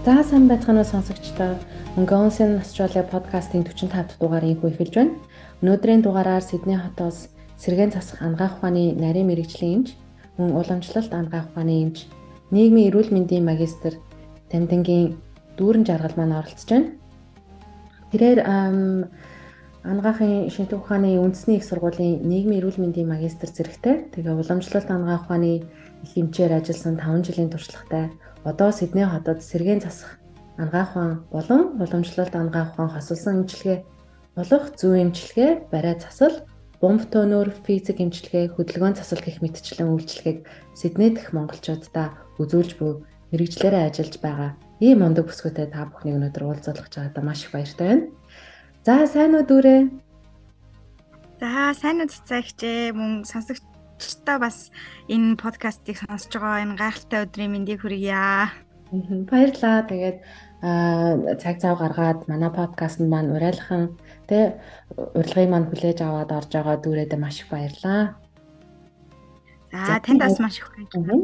За сайн байцгаана уу сонсогчдоо. Mongolian Australia podcast-ийн 45 дахь дугаарыг эхэлж байна. Өнөөдрийн дугаараар Сидней хотоос сэргээн засах ангаах ухааны нарийн мэрэгжлийн эмч, мөн уламжлалт ангаах ухааны эмч, нийгмийн эрүүл мэндийн магистр Тамтангийн дүүрэн жаргал маань оролцож байна. Тэрээр ангаахын шинжлэх ухааны үндэсний их сургуулийн нийгмийн эрүүл мэндийн магистр зэрэгтэй тэгээ уламжлалт ангаах ухааны их эмчээр ажилласан 5 жилийн туршлагатай одоо Сидней хотод сэргээн засах ангаах ухаан болон уламжлалт ангаах ухаан хосолсон эмчилгээ болох зүй эмчилгээ, барай засал, бомб төнөр, физик эмчилгээ, хөдөлгөөн засал гэх мэтчлэн үйлчлэгийг Сидней дэх монголчуудаа үзүүлж буй мэрэгчлэрээ ажиллаж байгаа. Ийм мундаг бүсгүйтэй та бүхнийг өнөөдөр уулзуулах чагаадаа маш их баяртай байна. За сайн уу дүүрээ? За сайн уу цэцэгчээ мөн сонсогч сонсогчдоо бас энэ подкастыг сонсож байгаа энэ гайхалтай өдрийн мэндийг хүргье. Баярлалаа. Тэгээд цаг цав гаргаад манай подкастт маань урайлахан тэ урилгыг маань хүлээж аваад орж байгаа дүүрээдээ маш их баярлалаа. За танд бас маш их баярлалаа.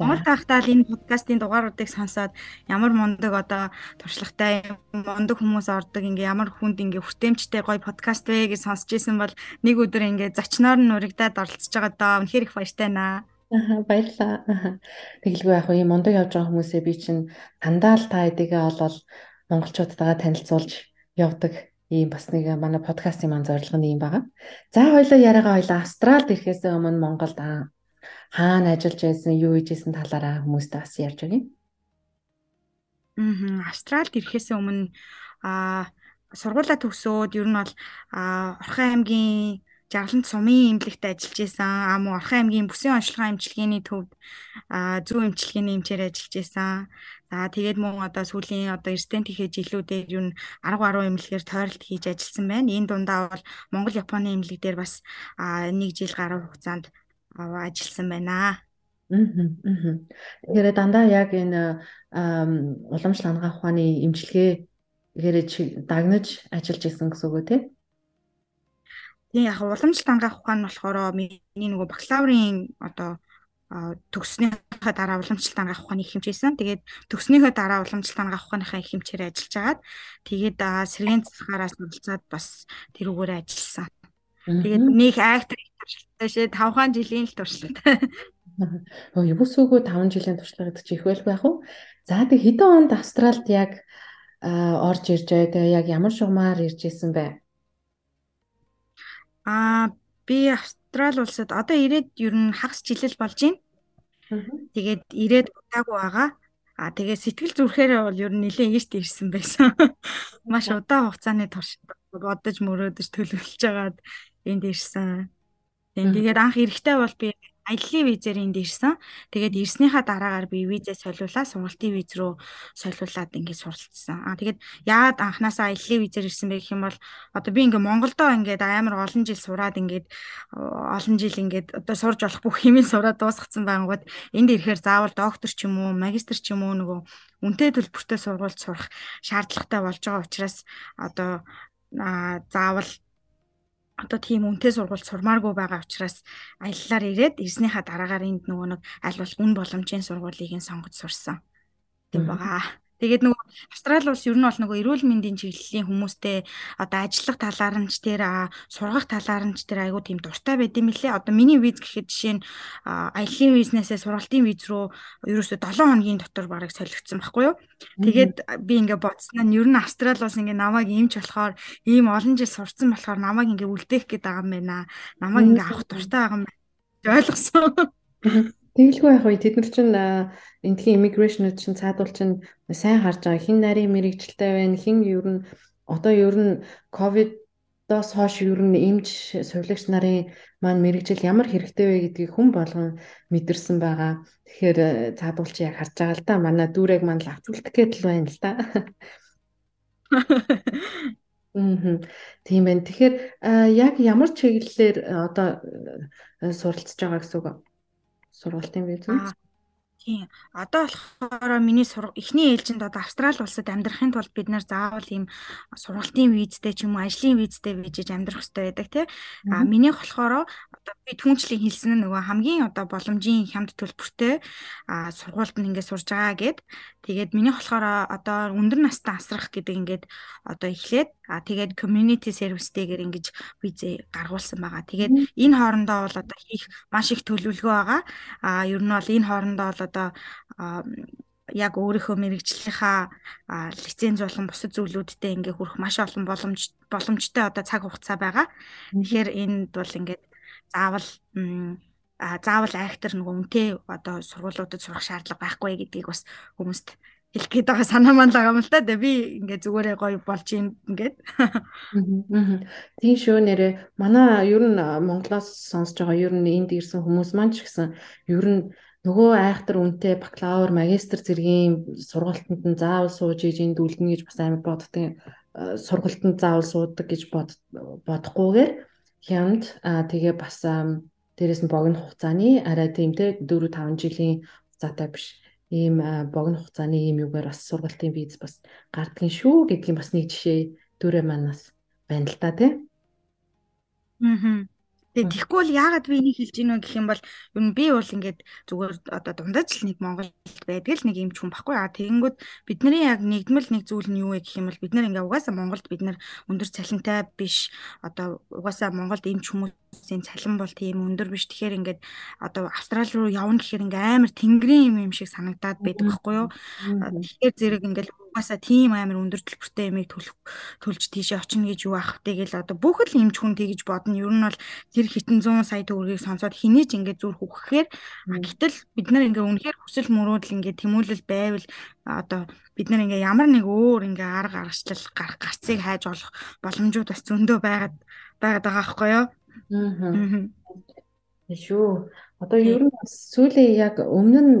Монгол таахтаа л энэ подкастын дугааруудыг сонсоод ямар мундаг одоо туршлагатай мундаг хүмүүс ордог ингээ ямар хүнд ингээ хүртээмжтэй гоё подкаст вэ гэж сонсч исэн бол нэг өдөр ингээ зочноор нь урагдаад оролцож байгаа доо үнэхээр их баяртай наа. Аа баярлаа. Тэгэлгүй яг ийм мундаг явж байгаа хүмүүсээ би чинь дандаа л та эдигээ олоод монголчуудтайгаа танилцуулж явдаг ийм бас нэг манай подкастын маань зорилго нь юм байгаа. За хоёлоо яриагаа хоёлоо Австралид ирэхээс өмнө Монголд хаана ажиллаж байсан, юу хийж байсан талаараа хүмүүст бас ярьж өгье. Аа, Австралид ирэхээс өмнө аа сургуулаа төгсөөд ер нь бол Орхон аймгийн Жаргалант сумын эмнэлэгт ажиллаж. Аа мөн Орхон аймгийн бүсийн онцлогын эмчилгээний төвд зүү эмчилгээний эмчээр ажиллаж исэн. За тэгээд мөн одоо сүүлийн одоо резидент хийхээ жилүүдээр ер нь 10 гаруй эмнэлгээр тойролт хийж ажилласан байна. Энэ дундаа бол Монгол Японы эмнэлэг дээр бас нэг жил гаруй хугацаанд ажилласан байна. Тэгэхээр дандаа яг энэ уламжлал хангаах ухааны эмчилгээгээр дагнаж ажиллаж исэн гэсэн үг үү те? Тийм яг уламжлалт хангаах ухаан нь болохоор миний нөгөө бакалаврын одоо төгснөхийн дараа уламжлалт хангаах ухааны их хэмжээсэн. Тэгээд төгснөхийн дараа уламжлалт хангаах ухааныхаа их хэмжээр ажиллаж агаад тэгээд сэргийн засгаараас суралцаад бас тэрүүгээр ажилласан. Тэгээд нэг актер туршлагатай шээ 5 жилийн л туршлагатай. Оо юусөөгөө 5 жилийн туршлага гэдэг чи их байлгүй яах вэ? За тэг хэдэн онд Австралид яг орж ирж байгаа тэгээ яг ямар шугамаар ирж исэн бэ? Аа би Австрали улсад одоо ирээд ер нь хагас жилэл болж байна. Тэгээд ирээд удаагүй байгаа. А тэгээ сэтгэл зүрхээр бол ер нь нэлээд ийшт ирсэн байсан. Маш удаан хугацааны турш бодож мөрөөдөж төлөвлөж байгаад энд ирсэн. Тэгээд анх эрэхтэй бол би аяллаа визээр энд ирсэн. Тэгээд ирснийхаа дараагаар би визээ солиулаад сургалтын виз рүү солиулаад ингээд суралцсан. Аа тэгээд яагаад анханасаа аяллаа визээр ирсэн бэ гэх юм бол одоо би ингээд Монголдоо ингээд амар олон жил сураад ингээд олон жил ингээд одоо сурж болох бүх хэмээн сураад дуусгацсан байнгут энд ирэхээр заавал доктор ч юм уу, магистр ч юм уу нөгөө үнэтэй төлбөртэй сургуульд сурах шаардлагатай болж байгаа учраас одоо заавал одоо тийм үнэтэй сургуульд сурмааргүй байгаа учраас аяллаар ирээд ирснийхаа дараагаар энд нөгөө нэг аль болох үн боломжийн сургуулийг нь сонгож сурсан. Тийм байгаа. Тэгээд нөгөө Австрали улс ер нь бол нөгөө эрүүл мэндийн чиглэлийн хүмүүстэй одоо ажиллах талаар нь ч тэр сургах талаар нь ч тэр айгүй тийм дуртай байд юм лээ. Одоо миний виз гэхэд жишээ нь аяллаа визнээсээ сургалтын виз рүү ерөөсөө 7 хоногийн дотор бараг солигдсон байхгүй юу? Тэгээд би ингээ бодсноо нь ер нь Австрали улс ингээ намайг иймч болохоор ийм олон жил сурцсан болохоор намайг ингээ үлдээх гээд байгаа юм байна. Намайг ингээ авах дуртай байгаа юм байна. ойлгосон. Тэгэлгүй яг үе тэд нар чинь эндхийн immigration чинь цаадуул чинь сайн харж байгаа хин нарийн мэрэгчлээ байна хин ер нь одоо ер нь ковидоос хойш ер нь эмч сувилагч нарын маань мэрэгжил ямар хэрэгтэй вэ гэдгийг хүн болгон мэдэрсэн байгаа. Тэгэхээр цаадуул чи яг харж байгаа л да. Манай дүүрэг маань л авцуулдаг гэдэл байна л да. Мм. Тийм байна. Тэгэхээр яг ямар чиглэлээр одоо суралцж байгаа гэсэн үг? Сургалтын виз үү? Тийм. Одоо болохоор миний эхний ээлжинд одоо Австрали улсад амьдрахын тулд бид нар заавал ийм сургалтын визтэй ч юм уу ажлын визтэй бийж амьдрах хэрэгтэй байдаг тий. А минийх болохоор одоо би түнчлэн хэлсэн нь нөгөө хамгийн одоо боломжийн хямд төлбөртэй а сургуульд нь ингээд сурж байгаа гэд. Тэгээд минийх болохоор одоо өндөр настай асрах гэдэг ингээд одоо эхлээд а тэгээд community service-тэйгээр ингэж визээ гаргуулсан байгаа. Тэгээд энэ хоорондоо бол одоо хийх маш их төлөвлөгөө байгаа. А ер нь бол энэ хоорондоо бол одоо яг өөрийнхөө мэрэгжлийнхаа лиценз болон бусад зүйлүүдтэй ингээ хүрэх маш олон боломж боломжтой одоо цаг хугацаа байгаа. Тэгэхээр энд бол ингээд заавал заавал актер нөгөө үнтэй одоо сургуулиудад сурах шаардлага байхгүй гэдгийг бас хүмүүст хэлэх гээд байгаа санаа маань л байгаа юм л та. Би ингээ зүгээрээ гоё болж юм ингээд. Тийм шүү нэрээ манай ер нь Монголоос сонсож байгаа ер нь энд ирсэн хүмүүс маань ч гэсэн ер нь нөгөө айхтар үнэтэй бакалавр, магистр зэргийн сургалтанд нь заавал сууж иж энд үлдэнэ гэж бас амар боддог. Э, сургалтанд заавал суудаг гэж бодохгүйгээр хямд тэгээ бас дээрэс нь богино хугацааны арай тийм те 4 5 жилийн хугацаатай биш ийм богино хугацааны ийм юугаар бас сургалтын виз бас гардгийн шүү гэдгийг бас нэг жишээ дөрөө манаас байна л та тий. Аа. Тэгээ тэгэхгүй бол яагаад би энийг хэлж гинэ гэх юм бол ер нь би бол ингээд зүгээр одоо дундаж л нэг Монголд байдаг л нэг юм ч хүн баггүй. Аа тэгэнгүүт бидний яг нэгдмэл нэг зүйл нь юу вэ гэх юм бол бид нэр ингээ угаасаа Монголд бид нар өндөр цалинтай биш. Одоо угаасаа Монголд эмч хүмүүсийн цалин бол тийм өндөр биш. Тэгэхээр ингээд одоо Австрали руу явна гэхээр ингээ амар тэнгэрийн юм юм шиг санагдаад байдаг байхгүй юу? Тэгэхээр зэрэг ингээл угаасаа тийм амар өндөр төлбөртэй ямиг төлөх төлж тийшээ очино гэж юу ах тэгэл одоо бүх л эмч хүн тэгж бодно. Ер нь бол тэр хитэн 100 сая төгрөгийг сонсоод хинээж ингээд зүр хөвгөхээр гэтэл бид нар ингээ үнэхээр хүсэл мөрөөдөл ингээ тэмүүлэл байвал одоо бид нар ингээ ямар нэг өөр ингээ арга аргачлал гарах гарцыг хайж олох боломжууд бас зөндөө байгаад байгаад байгаа байхгүй юу? Аа. Шүү. Одоо ер нь сүүлийн яг өмнө нь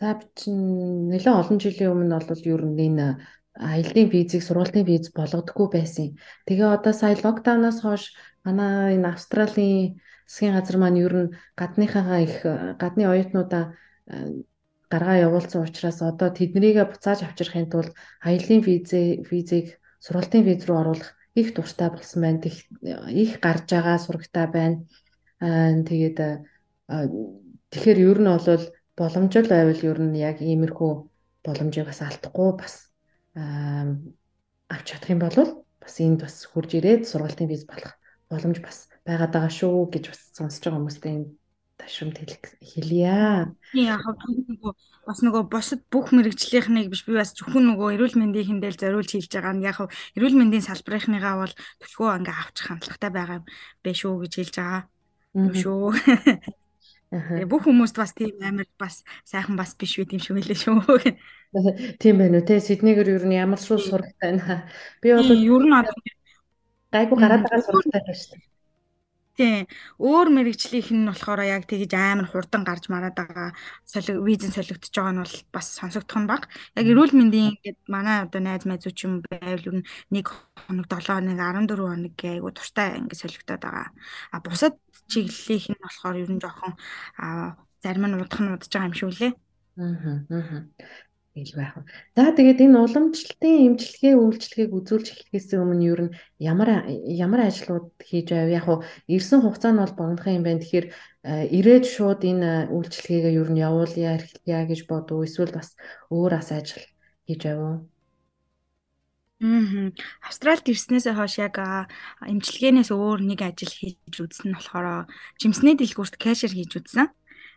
За би чинь нэлээд олон жилийн өмнө бол ер нь энэ аяллаа визийг сургалтын виз болгодоггүй байсан. Тэгээ одоо сая локдауноос хойш манай энэ Австралийн засгийн газар маань ер нь гадныхаагаа их гадны оюутнуудаа гаргаа явуулсан учраас одоо тэднийгээ буцааж авчрахын тулд аяллаа визээ визийг сургалтын виз рүү оруулах их дуртай болсон байна. Их гарч байгаа сурагтай байна. Аа тэгээд тэгэхээр ер нь бол боломжтой байвал ер нь яг иймэрхүү боломжийг бас алдахгүй бас авч чадах юм бол бас энд бас хурж ирээд сургалтын виз болох боломж бас байгаад байгаа шүү гэж бас сонсож байгаа хүмүүстээ энэ ташрамд хэлье. Яг нөгөө бас нөгөө босод бүх мэрэгжлийнхнийг биш би бас зөвхөн нөгөө эрүүл мэндийн хэмдээл зориулж хэлж байгаа нь яг эрүүл мэндийн салбарынхныгаа бол төлхөө ингээ авчих хандлагатай байгаа байх шүү гэж хэлж байгаа. Шүү. Тэгээ бүх хүмүүст бас тийм амар бас сайхан бас биш үү юм шиг хэлээ шүү. Тийм байна уу те Сиднейгэр ер нь ямар шууд сурагтай байна. Би бол ер нь гайгүй гараад байгаа сурагтай байна шүү. Тийм. Өөр мэрэгчлийнх нь болохоор яг тэгж амар хурдан гарч мараад байгаа солиг визэн солигдож байгаа нь бол бас сонсогдох нь баг. Яг эрүүл мэндийн ингээд манай одоо найз найзууд ч юм байвал ер нь нэг хоног 7 хоног 14 хоног айгу туртай ингээд солигдоод байгаа. А бусад чиглэлийнх нь болохоор ер нь жоохон зарим нь удах нь удаж байгаа юм шүү лээ. Аа ил байх. За тэгээд энэ уламжлалтын эмчилгээ үйлчлэгийг үзүүлж эхлэхээс өмнө ер нь ямар ямар ажлууд хийж байв? Яг уу ирсэн хугацаа нь бол богинохан юм байна. Тэгэхээр ирээд шууд энэ үйлчлэгээ ер нь явуулъя, эрхлэе гэж бодов. Эсвэл бас өөр ас ажил хийж байв уу? Мм. Австралид ирснээсээ хойш яг эмчилгээнээс өөр нэг ажил хийж үзсэн нь болохоор жимсний дэлгүүрт кэшер хийж үзсэн.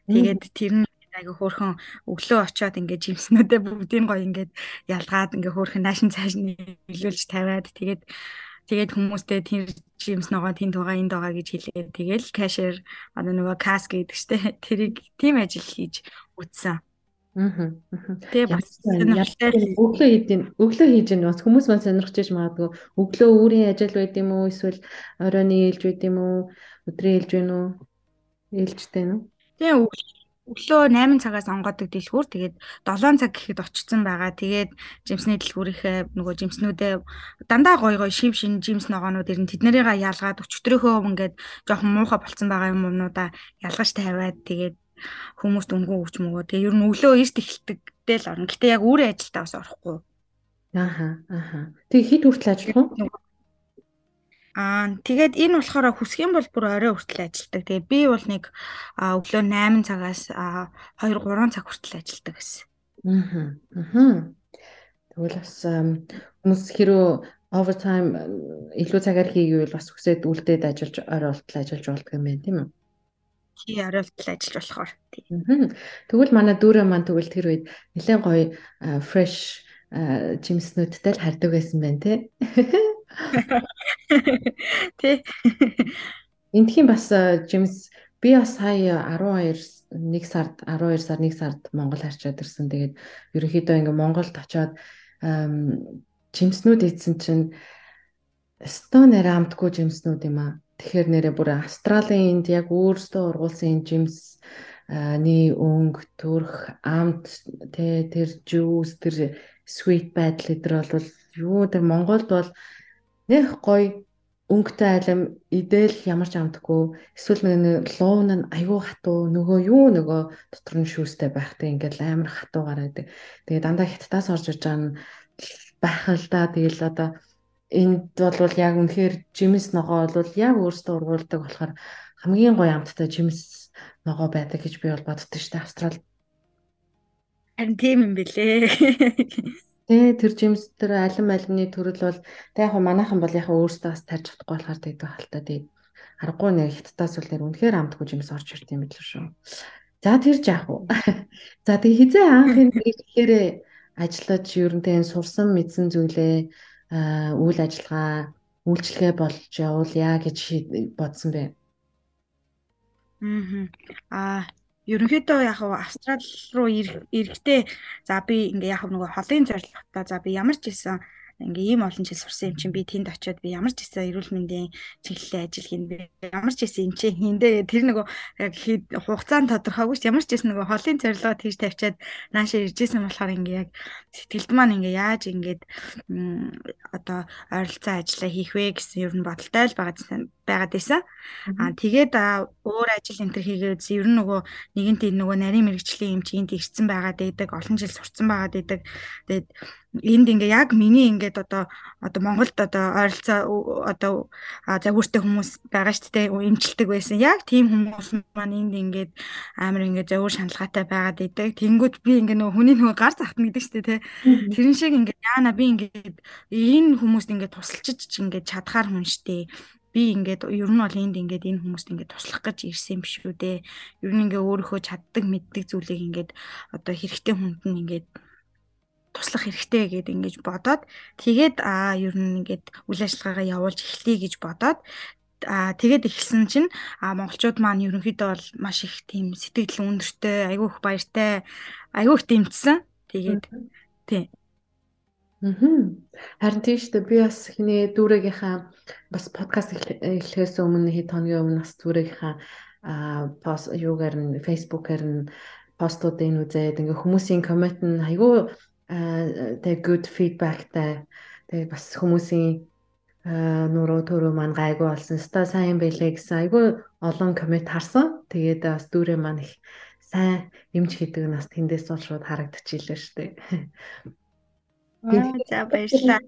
Тэгээд тэр нь айгу хөөрхөн өглөө очиод ингээд жимснүүдээ бүгдийг гоё ингээд ялгаад ингээд хөөрхөн наашин цааш нийлүүлж тавиад тэгээд тэгээд хүмүүстэй тэр жимс ногоо тэнд байгаа энд байгаа гэж хэлээ. Тэгэл кэшер одоо нөгөө кас гэдэг штэ тэрийг тийм ажил хийж үтсэн. Аа. Тэгээ бас өглөө хийдин өглөө хийж гэн бас. Хүмүүс маань сонирхож иж магадгүй. Өглөө өөрийн ажил байд юм уу? Эсвэл оройны ээлж байд юм уу? Өдрийн ээлж байна уу? Ээлжтэй нь Тэгээ өглөө 8 цагаас онгодог дэлгүүр тэгээд 7 цаг гэхэд очсон байгаа. Тэгээд жимсний дэлгүүрийнхээ нөгөө жимснүүдээ дандаа гой гой шив шин жимс ногоонууд ирэн тэднэрийгээ ялгаад өчтөрийнхөө ингээд жоохон муухай болцсон байгаа юм уунуудаа ялгаж тавиад тэгээд хүмүүст өнгөө өгч мөгөө. Тэгээ ер нь өглөө эрт эхэлдэг тэл орно. Гэтэ яг өөрөө ажилдаа бас орохгүй. Ааха ааха. Тэгээ хэд хүртэл ажиллах вэ? Аа тэгээд энэ болохоор хүсэх юм бол бүр орой хүртэл ажилладаг. Тэгээ би бол нэг өглөө 8 цагаас 2 3 цаг хүртэл ажилладаг гэсэн. Аа. Аа. Тэгвэл бас хүмүүс хэрөө overtime илүү цагаар хийгээвэл бас хүсээд үлдээд ажиллаж орой болтол ажиллаж болдго юм байна тийм үү? Тий, орой болтол ажиллаж болохоор. Тэгвэл манай дүүрээ маань тэгвэл тэр үед нэлээд гоё fresh жимснүүдтэй л хардаг байсан байна тий. Тий. Эндхийн бас жимс би бас сая 12 1 сард 12 сар 1 сард Монгол харчаад ирсэн. Тэгээд ерөнхийдөө ингээ Монголд очиод жимснүүд ийдсэн чинь стон нэрэ амтгүй жимснүүд юм аа. Тэгэхээр нэрэ бүр Австралийн энд яг өөрсдөө ургуулсан жимс ны өнгө төрх амт тэ тэр жуус тэр sweet байдал эдэр бол юу тэр Монголд бол нэх гоё өнгөтэй айлам идэл ямар ч амтгүй эсвэл нэг луун нь аюу хатуу нөгөө юу нөгөө дотор нь шүүстэй байхтай ингээд амар хатуу гараад. Тэгээ дандаа хятадаас орж иж байгаа нь байх л да. Тэгэл одоо энд бол яг үнэхээр жимс ногоо бол яг өөртөө ургуулдаг болохоор хамгийн гоё амттай жимс ногоо байдаг гэж би бол боддог шүү дээ Австрал. Харин тийм юм бэлээ. Тэ тэр жимс тэр алим алимны төрөл бол тэ яг манайхан бол яг өөртөө бас тарж чадахгүй болохоор тэгдэг хальтаа тэгээд аргагүй нэг хиттаас бол нэр үнэхээр амтгүй жимс орж ирд юм билүү шүү. За тэр жаах уу. За тэг хизээ анхын гэхээр ажиллаж ерөнтэй энэ сурсан мэдсэн зүйлээ үйл ажиллагаа үйлчлэгээ болж явуулъя гэж бодсон бэ. Аа ерөнхийдөө яг Австрал руу ирэхдээ за би ингээ яг нөгөө холын зорилготой за би ямар ч байсан ингээ ийм олон жил сурсан юм чинь би тэнд очиод би ямар ч гэсэн эрүүл мэндийн чиглэлийн ажил хийн би ямар ч гэсэн энэ чинь хиндэ тэр нөгөө яг хугацаанд тодорхойгүй ч ямар ч гэсэн нөгөө холын зорилгоо тийж тавьчаад наашаа иржсэн болохоор ингээ яг сэтгэлд маань ингээ яаж ингээд одоо ойролцоо ажиллаа хийх вэ гэсэн ер нь бодолтой л байгаа байгаад байсан. Аа тэгээд өөр ажил энэ төр хийгээд ер нь нөгөө нэгэнт энэ нөгөө нарийн мэрэгчлийн юм чинь тэгсэн байгаад байдаг, олон жил сурцсан байгаад байдаг. Тэгээд энд ингээ яг миний ингээд одоо одоо Монголд одоо ойролцоо одоо загвартай хүмүүс байгаа шүү дээ эмчилдэг байсан. Яг тийм хүмүүс маань энд ингээд амар ингээ загвар шаналгаатай байгаад идэг. Тэнгүүд би ингээ нөгөө хүний нөгөө гар захтна гэдэг шүү дээ. Тэрэн шиг ингээ яана би ингээд энэ хүмүүст ингээ тусалчиж ингээ чадхаар хүн шүү дээ би ингээд ер нь бол энд ингээд энэ хүмүүст ингээд туслах гэж ирсэн юм биш үү дээ. Ер нь ингээд өөрийнхөө чаддаг мэддэг зүйлийг ингээд одоо хэрэгтэй хүнд нь ингээд туслах хэрэгтэй гэдэг ингэж бодоод тэгээд аа ер нь ингээд үйл ажиллагаагаа явуулж эхлэе гэж бодоод а тэгээд эхэлсэн чинь а монголчууд маань ерөнхийдөө бол маш их тийм сэтгэл өндөртэй айгүй их баяртай айгүй их дэмжсэн тэгээд тий. Харин тийм шүү дээ. Би бас хинээ дүүрэгийнхаа бас подкаст эхлэхээс өмнө хэд хоногийн өмнө бас дүүрэгийнхаа а пост юугаар нь фейсбүүкээр нь постуудыг үзээд ингээ хүмүүсийн коммент нь айгүй тэг good feedbackтай тэг бас хүмүүсийн нуруу төрөө маань гайгүй болсон. Ста сайн байлээ гэсэн айгүй олон коммент харсан. Тэгээд бас дүүрээ маань их сайн эмч хийдэг нь бас тэндээс бол шууд харагдчихлээ шүү дээ. За баярлалаа.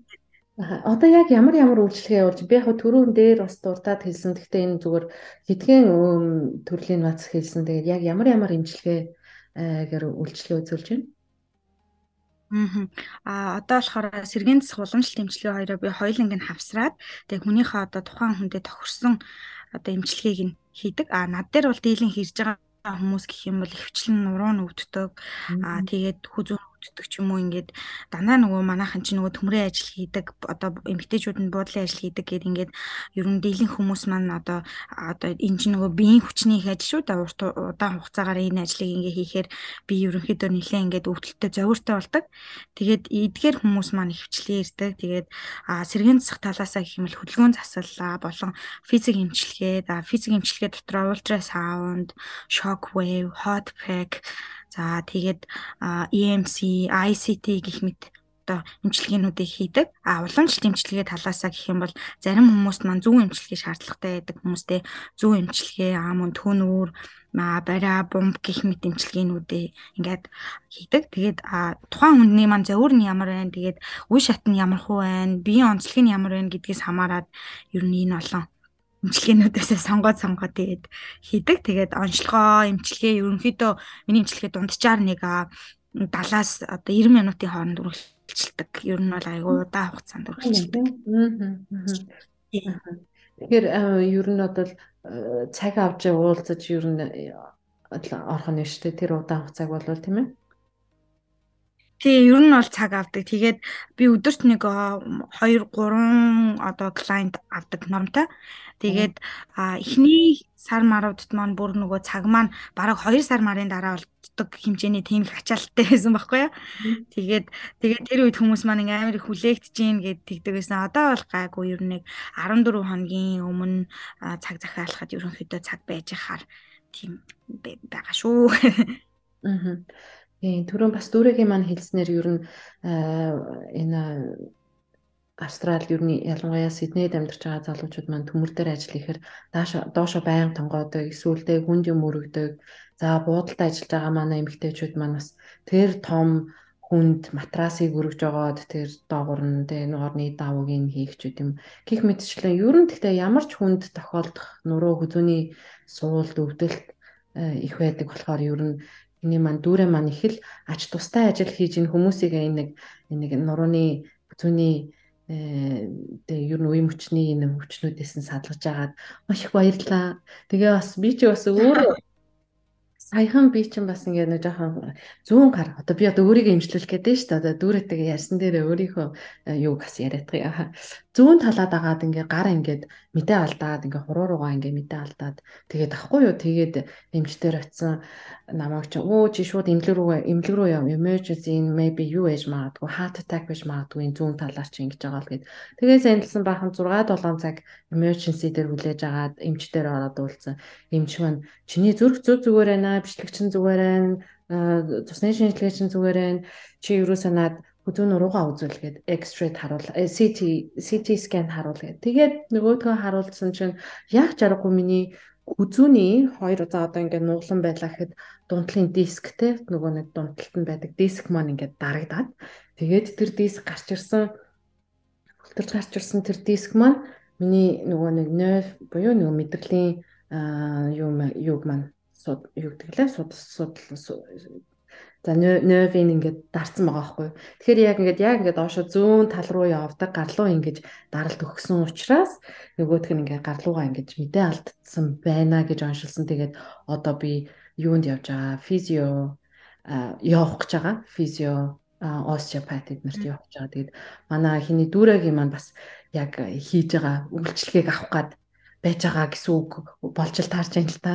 Одоо яг ямар ямар үйлчлэгээ явуулж би яг түрүүн дээр бас дуртад хэлсэн. Гэхдээ энэ зүгээр хэдхэн төрлийн бац хэлсэн. Тэгээд яг ямар ямар эмчилгээ гэр үйлчлэгээ үзүүлж байна? Аа одоо болохоор сэргийн засах уламжлалт эмчилгээ хоёроо би хоёуланг нь хавсраад тэг хүнийхээ одоо тухайн хүндээ тохирсон одоо эмчилгээг нь хийдэг. Аа над дээр бол дийлэн хийж байгаа хүмүүс гэх юм бол хөвчлэн нуруу нь өвддөг. Аа тэгээд хүзүүн өвддөг ч юм уу ингээд дандаа нөгөө манайхан чи нөгөө төмрийн ажил хийдэг одоо эмгтээчүүд нь буудлын ажил хийдэг гэд ингээд ер нь дийлэн хүмүүс маань одоо одоо энэ чи нөгөө биеийн хүчний их ажил шүү дээ урт удаан хугацаагаар энэ ажлыг ингээ хийхээр би ерөнхийдөө нэлээ ингээд өвдөлтөй зовиртой болдог. Тэгээд эдгээр хүмүүс маань хөвчлээ ирдэг. Тэгээд сэргийн засах талаасаа гэх юм бол хөдөлгөөн засал болон физик эмчилгээ, физик эмчилгээ дотор ультрасаунд, shock wave, hot pack За тэгээд EMC, ICT гэх мэт одоо эмчилгээнүүдийг хийдэг. А уламжлалт эмчилгээ талаасаа гэх юм бол зарим хүмүүст маань зөв эмчилгээ шаардлагатай байдаг хүмүүстэй зөв эмчилгээ аа мөн түүнүүр бариа бомб гих мэт эмчилгээнүүдээ ингээд хийдэг. Тэгээд тухайн хүнний маань зөвөр нь ямар байна, тэгээд үе шат нь ямар хуу байна, биеийн онцлог нь ямар байна гэдгээс хамаарат ер нь энэ олон эмчилгээнүүдээсээ сонгоод сонгоод тэгээд хийдэг. Тэгээд онцлогоо эмчилгээ ерөнхийдөө миний эмчилгээ дунджаар нэг 70-аас одоо 90 минутын хооронд үргэлжилдэг. Ер нь бол айгүй удаан хугацаанд үргэлжилдэг. Тэгэхээр ер нь одоо цаг авч уулзаж ер нь орох нь шүү дээ. Тэр удаан хугацааг бол тийм ээ. Тий, ер нь бол цаг авдаг. Тэгээд би өдөрт нэг 2 3 одоо клиент авдаг нормтой. Тэгээд эхний сар маруудад маань бүр нөгөө цаг маань бараг 2 сар марын дараа болдог хэмжээний тийм их ачаалттай байсан байхгүй юу. Тэгээд тэгээд тэр үед хүмүүс маань ингээм амар их хүлээгдэж гин гэд тэгдэг байсан. Одоо бол гайгүй ер нь нэг 14 хоногийн өмнө цаг захиалахад ерөнхийдөө цаг байж хаар тийм байгаа шүү. Аа. Тийм түрүүн бас дүүрэгийн маань хэлснээр ер нь энэ Австралид ер нь ялангуяа Сиднейд амьдарч байгаа залуучууд маань төмөр дээр ажил ихээр доошо байнга тонгоодог, эсвэл хүнд юм өргөдөг. За буудалд ажиллаж байгаа манай эмэгтэйчүүд маань бас тэр том хүнд матрасыг өргөж жогоод тэр доогуур нь тэ нуурны давуугийн хийгч үт юм. Гэх мэтчлэн ер нь гэхдээ ямар ч хүнд тохиолдох нуруу хүзүүний суулт өвдөлт их байдаг болохоор ер нь Эний маань дүүрээ маань их л ач тустай ажил хийж ин хүмүүсийг нэг нэг нурууны зүүнний тэгээ ер нь үе мөчний энэ хүчнүүдээс нь садлаж агаад маш их баярлаа. Тэгээ бас би чи бас өөрөө саяхан би чинь бас ингээд нэг жоохон зүүн гар. Одоо би одоо өөрийгөө имжлүүлэх гээд байна шүү дээ. Одоо дүүрэттэйгээ ярьсан дээр өөрийнхөө э, юуг бас яриад байгаа. Зүүн талаад агаад ингээд гар ингээд мэдээ алдаад ингээд хуруу руугаа ингээд мэдээ алдаад. Тэгээд ахгүй юу? Тэгээд эмчтэр очисон намайг чи өө чи шууд эмнэлэг рүү эмнэлэг рүү яв. Emergency maybe юу ээж магадгүй heart attack биш магадгүй зүүн талаар чи ингэж байгаа л гээд тэгээ сандалсан бахан 6 7 цаг emergency дээр хүлээж агаад эмчтэр ороод уулзсан. Эмч маань чиний зүрх зүг зүгээр байна бичлэгч нь зүгээр байна цусны шинжилгээч нь зүгээр байна чи юу санаад хүзүүн нуруугаа үзүүлгээд X-ray харуул CT CT scan харуул гэдэг. Тэгээд нөгөөдгөө харуулсан чинь яг жаргагүй миний хүзүүний хоёр за одоо ингээд нуглан байлаа гэхэд дунтлын диск те нөгөө нэг дунталт нь байдаг диск маань ингээд дарагдаад тэгээд тэр диск гарч ирсэн хөлтөрж гарч ирсэн тэр диск маань миний нөгөө нэг нерв буюу нөгөө мэдрэлийн юу юуг маань юу гэдэг лээ судал за нервийн ингээд дарцсан байгаа байхгүй. Тэгэхээр яг ингээд яг ингээд доошо зүүн тал руу явдаг гарлуу ингэж даралт өгсөн учраас нөгөөх нь ингээд гарлуугаа ингэж мэдээ алдсан байна гэж оншилсан. Тэгээд одоо би юунд явж байгаа? Физио явах гэж байгаа. Физио остеопат эднэрт явж байгаа. Тэгээд манай хиний дүүрэгийн маань бас яг хийж байгаа үйлчлэгийг авах гад байж байгаа гэсэн үг болж л таарч байна л та.